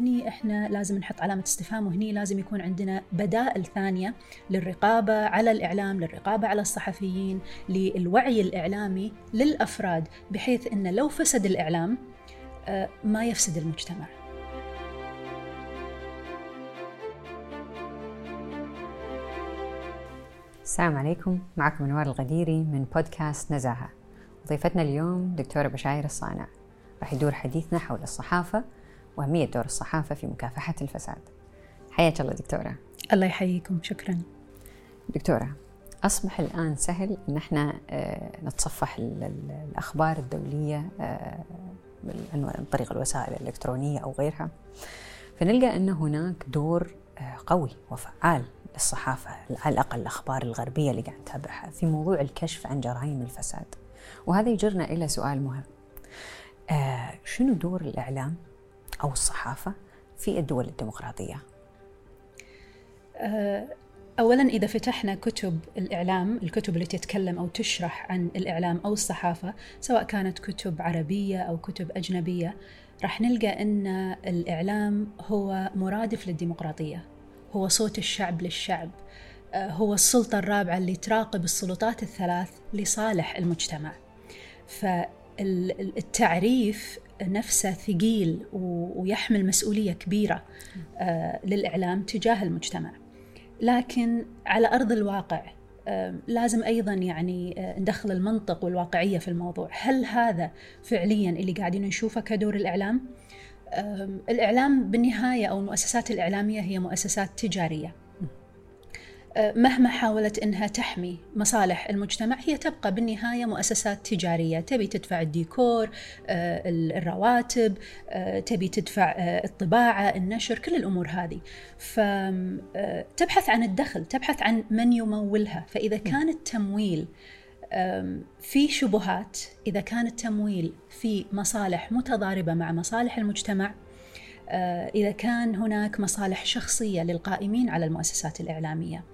هني إحنا لازم نحط علامة استفهام وهني لازم يكون عندنا بدائل ثانية للرقابة على الإعلام للرقابة على الصحفيين للوعي الإعلامي للأفراد بحيث أن لو فسد الإعلام آه، ما يفسد المجتمع. السلام عليكم معكم انوار الغديري من بودكاست نزاهة. ضيفتنا اليوم دكتورة بشاير الصانع. راح يدور حديثنا حول الصحافة وأهمية دور الصحافة في مكافحة الفساد. حياك الله دكتورة. الله يحييكم شكرا. دكتورة أصبح الآن سهل أن إحنا آه، نتصفح الأخبار الدولية آه، عن طريق الوسائل الإلكترونية أو غيرها. فنلقى أن هناك دور آه، قوي وفعال للصحافة على الأقل الأخبار الغربية اللي قاعد نتابعها في موضوع الكشف عن جرائم الفساد. وهذا يجرنا إلى سؤال مهم. آه شنو دور الإعلام أو الصحافة في الدول الديمقراطية؟ آه أولا إذا فتحنا كتب الإعلام الكتب اللي تتكلم أو تشرح عن الإعلام أو الصحافة سواء كانت كتب عربية أو كتب أجنبية راح نلقى أن الإعلام هو مرادف للديمقراطية هو صوت الشعب للشعب آه، هو السلطة الرابعة اللي تراقب السلطات الثلاث لصالح المجتمع فالتعريف نفسه ثقيل ويحمل مسؤولية كبيرة آه، للإعلام تجاه المجتمع. لكن على أرض الواقع آه، لازم أيضا يعني ندخل المنطق والواقعية في الموضوع. هل هذا فعليا اللي قاعدين نشوفه كدور الإعلام؟ الإعلام بالنهاية أو المؤسسات الإعلامية هي مؤسسات تجارية. مهما حاولت إنها تحمي مصالح المجتمع هي تبقى بالنهاية مؤسسات تجارية. تبي تدفع الديكور الرواتب تبي تدفع الطباعة النشر كل الأمور هذه. فتبحث عن الدخل تبحث عن من يمولها. فإذا كان التمويل في شبهات إذا كان التمويل في مصالح متضاربة مع مصالح المجتمع آه، إذا كان هناك مصالح شخصية للقائمين على المؤسسات الإعلامية. آه،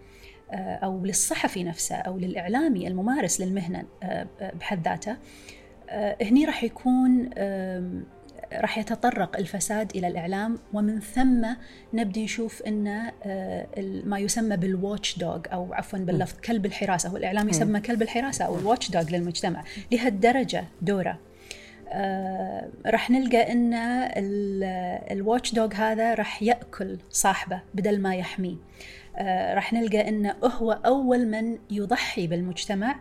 أو للصحفي نفسه أو للإعلامي الممارس للمهنة آه، بحد ذاته هني راح يكون راح يتطرق الفساد إلى الإعلام ومن ثم نبدي نشوف ان آه، ما يسمى بالواتش دوغ أو عفوا باللفظ كلب الحراسة والاعلام يسمى كلب الحراسة أو الواتش دوغ للمجتمع. لهالدرجة دوره. آه راح نلقى إن الواتش دوغ هذا راح يأكل صاحبه بدل ما يحميه. آه راح نلقى انه هو أول من يضحي بالمجتمع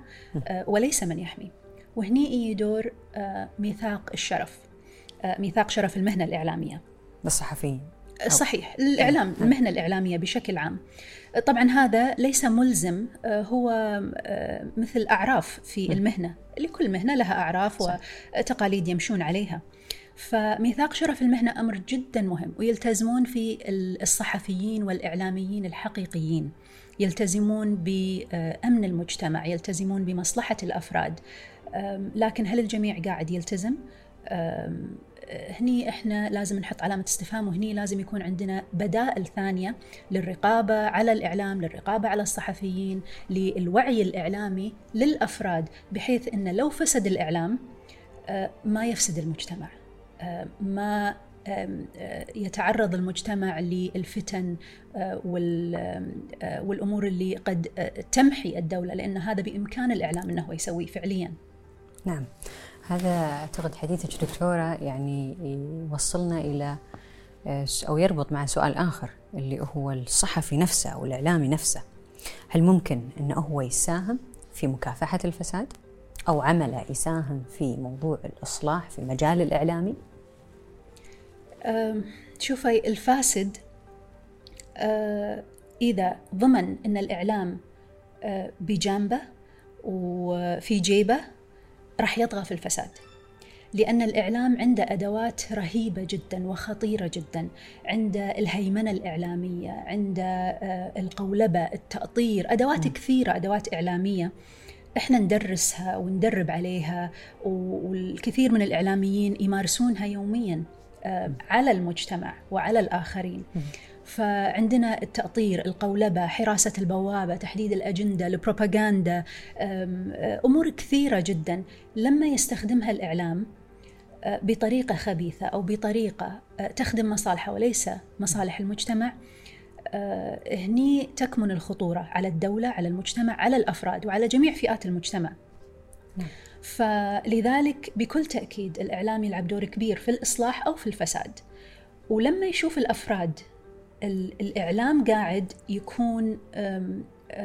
آه وليس من يحميه وهني يجي دور آه ميثاق الشرف آه، ميثاق شرف المهنة الإعلامية. للصحفيين صحيح. الإعلام المهنة الإعلامية بشكل عام. طبعا هذا ليس ملزم آه، هو آه، مثل أعراف في المهنة. لكل مهنة لها أعراف وتقاليد يمشون عليها. فميثاق شرف المهنة أمر جدا مهم ويلتزمون في الصحفيين والإعلاميين الحقيقيين يلتزمون بأمن المجتمع يلتزمون بمصلحة الأفراد لكن هل الجميع قاعد يلتزم؟ هني إحنا لازم نحط علامة استفهام وهني لازم يكون عندنا بدائل ثانية للرقابة على الإعلام، للرقابة على الصحفيين، للوعي الإعلامي للأفراد بحيث إن لو فسد الإعلام آه، ما يفسد المجتمع. ما يتعرض المجتمع للفتن والأمور اللي قد تمحي الدولة لأن هذا بإمكان الإعلام إنه يسويه فعليا. نعم. هذا أعتقد حديثك دكتورة يعني يوصلنا إلى أو يربط مع سؤال آخر اللي هو الصحفي نفسه أو الإعلامي نفسه هل ممكن انه هو يساهم في مكافحة الفساد أو عمله يساهم في موضوع الإصلاح في المجال الإعلامي شوفي الفاسد إذا ضمن إن الإعلام بجانبه وفي جيبه راح يطغى في الفساد. لأن الإعلام عنده أدوات رهيبة جدا وخطيرة جدا. عنده الهيمنة الإعلامية عنده آه، القولبة التأطير أدوات م. كثيرة أدوات إعلامية. إحنا ندرسها وندرب عليها والكثير من الإعلاميين يمارسونها يوميا. على المجتمع وعلى الآخرين. فعندنا التأطير القولبة حراسة البوابة تحديد الأجندة البروباغندا أمور كثيرة جدا. لما يستخدمها الإعلام بطريقة خبيثة أو بطريقة تخدم مصالحه وليس مصالح المجتمع هني تكمن الخطورة على الدولة على المجتمع على الأفراد وعلى جميع فئات المجتمع. نعم. فلذلك بكل تأكيد الإعلام يلعب دور كبير في الإصلاح أو في الفساد. ولما يشوف الأفراد الإعلام قاعد يكون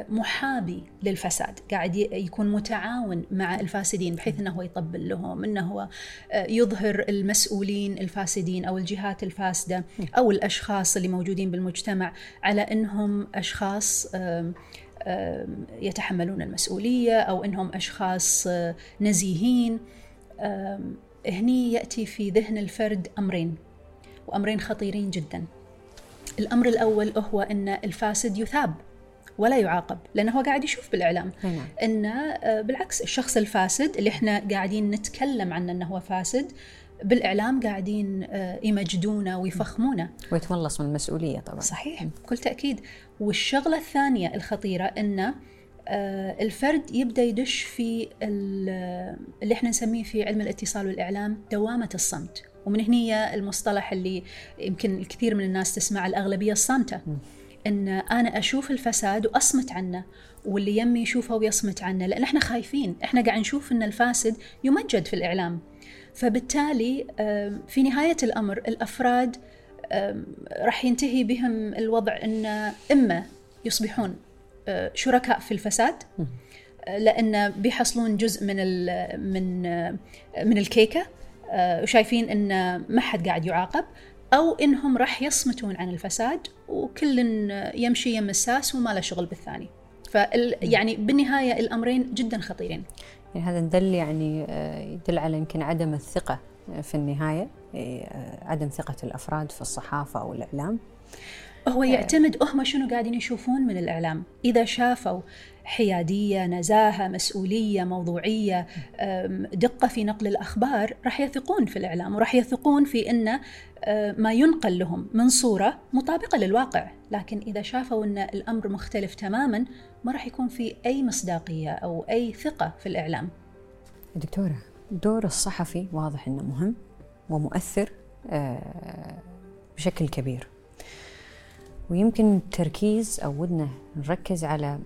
محابي للفساد قاعد يكون متعاون مع الفاسدين بحيث إنه هو يطبل لهم إنه هو آه، يظهر المسؤولين الفاسدين أو الجهات الفاسدة أو الأشخاص اللي موجودين بالمجتمع على إنهم أشخاص يتحملون المسؤولية أو إنهم أشخاص آه، نزيهين. هني يأتي في ذهن الفرد أمرين وأمرين خطيرين جدا. الأمر الأول هو إن الفاسد يثاب. ولا يعاقب لأنه هو قاعد يشوف بالإعلام نعم. إنه آه، بالعكس الشخص الفاسد اللي إحنا قاعدين نتكلم عنه إنه هو فاسد بالإعلام قاعدين آه، يمجدونه ويفخمونه. ويتملص من المسؤولية طبعا. صحيح بكل تأكيد. والشغلة الثانية الخطيرة إنه آه، الفرد يبدأ يدش في اللي إحنا نسميه في علم الاتصال والإعلام دوامة الصمت. ومن هنا المصطلح اللي يمكن الكثير من الناس تسمع الأغلبية الصامتة. إن أنا أشوف الفساد وأصمت عنه واللي يمي يشوفه ويصمت عنه لأن إحنا خايفين. إحنا قاعد نشوف إن الفاسد يمجد في الإعلام. فبالتالي في نهاية الأمر الأفراد راح ينتهي بهم الوضع إن إما يصبحون آه، شركاء في الفساد لأن بيحصلون جزء من من آه، من الكيكة آه، وشايفين إن ما حد قاعد يعاقب. أو إنهم راح يصمتون عن الفساد وكل يمشي يم الساس وما له شغل بالثاني. فال يعني بالنهاية الأمرين جدا خطيرين. يعني هذا دل يعني آه، يدل على يمكن عدم الثقة في النهاية آه، عدم ثقة الأفراد في الصحافة أو الإعلام. هو يعتمد هم شنو قاعدين يشوفون من الإعلام؟ إذا شافوا حيادية نزاهة مسؤولية موضوعية دقة في نقل الأخبار راح يثقون في الإعلام وراح يثقون في إن ما ينقل لهم من صورة مطابقة للواقع. لكن إذا شافوا إن الأمر مختلف تماما ما راح يكون في أي مصداقية أو أي ثقة في الإعلام. دكتورة دور الصحفي واضح إنه مهم ومؤثر آه، بشكل كبير. ويمكن التركيز أو ودنا نركز على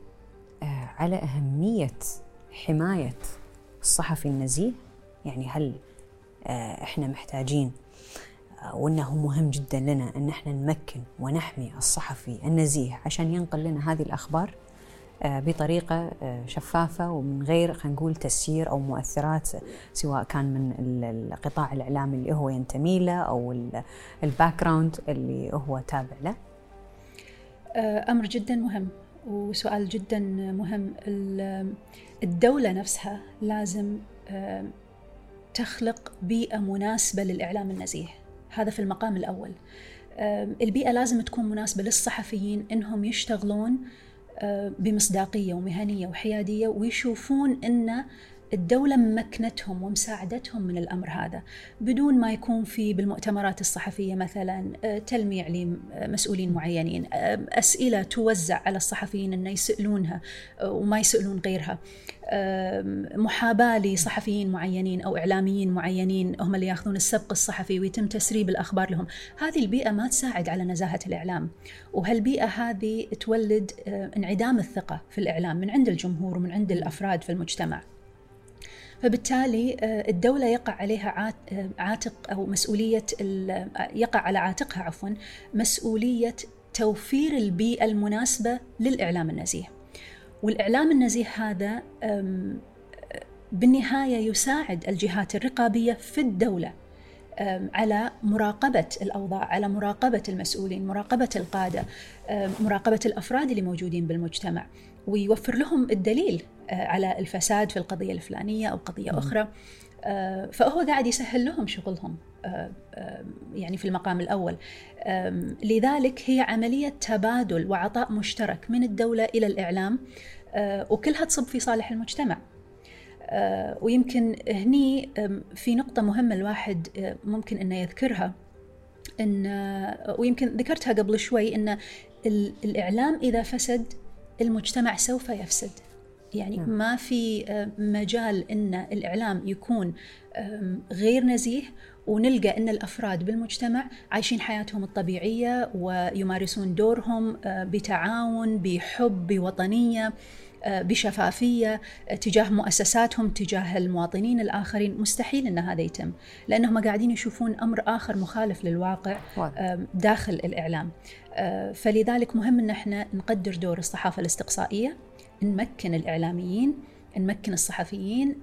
آه، على أهمية حماية الصحفي النزيه. يعني هل آه، إحنا محتاجين آه، وإنه مهم جدا لنا إن إحنا نمكن ونحمي الصحفي النزيه عشان ينقل لنا هذه الأخبار بطريقة شفافة ومن غير خلينا نقول تسيير أو مؤثرات سواء كان من القطاع الإعلامي اللي هو ينتمي له أو ال background اللي هو تابع له. أمر جدا مهم وسؤال جدا مهم. الدولة نفسها لازم آه، تخلق بيئة مناسبة للإعلام النزيه. هذا في المقام الأول. آه، البيئة لازم تكون مناسبة للصحفيين إنهم يشتغلون بمصداقية ومهنية وحيادية ويشوفون إن الدولة مكنتهم ومساعدتهم من الأمر هذا بدون ما يكون في بالمؤتمرات الصحفية مثلا آه، تلميع لمسؤولين معينين آه، أسئلة توزع على الصحفيين أن يسألونها آه، وما يسألون غيرها محاباة لصحفيين معينين أو إعلاميين معينين هم اللي يأخذون السبق الصحفي ويتم تسريب الأخبار لهم. هذه البيئة ما تساعد على نزاهة الإعلام وهالبيئة هذه تولد انعدام الثقة في الإعلام من عند الجمهور ومن عند الأفراد في المجتمع. فبالتالي آه، الدولة يقع عليها آه، عاتق أو مسؤولية يقع على عاتقها عفوا مسؤولية توفير البيئة المناسبة للإعلام النزيه. والإعلام النزيه هذا بالنهاية يساعد الجهات الرقابية في الدولة على مراقبة الأوضاع على مراقبة المسؤولين مراقبة القادة مراقبة الأفراد اللي موجودين بالمجتمع ويوفر لهم الدليل آه، على الفساد في القضية الفلانية أو قضية أخرى. آه، فهو قاعد يسهل لهم شغلهم آه، يعني في المقام الأول. لذلك هي عملية تبادل وعطاء مشترك من الدولة إلى الإعلام وكلها تصب في صالح المجتمع. ويمكن هني في نقطة مهمة الواحد ممكن أنه يذكرها. إن ويمكن ذكرتها قبل شوي أن الإعلام إذا فسد المجتمع سوف يفسد. يعني نعم. ما في مجال إن الإعلام يكون غير نزيه ونلقى إن الأفراد بالمجتمع عايشين حياتهم الطبيعية ويمارسون دورهم بتعاون بحب بوطنية بشفافية تجاه مؤسساتهم تجاه المواطنين الآخرين. مستحيل إن هذا يتم لأنهم قاعدين يشوفون أمر آخر مخالف للواقع داخل الإعلام. فلذلك مهم إن إحنا نقدر دور الصحافة الاستقصائية نمكن الإعلاميين نمكن الصحفيين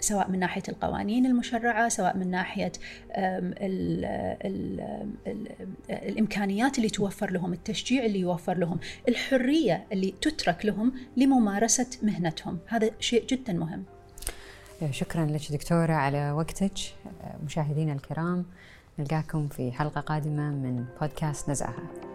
سواء من ناحية القوانين المشرعة سواء من ناحية ال ال ال الإمكانيات اللي توفر لهم التشجيع اللي يوفر لهم الحرية اللي تترك لهم لممارسة مهنتهم. هذا شيء جدا مهم. شكرا لك دكتورة على وقتك. مشاهدينا الكرام نلقاكم في حلقة قادمة من بودكاست نزعها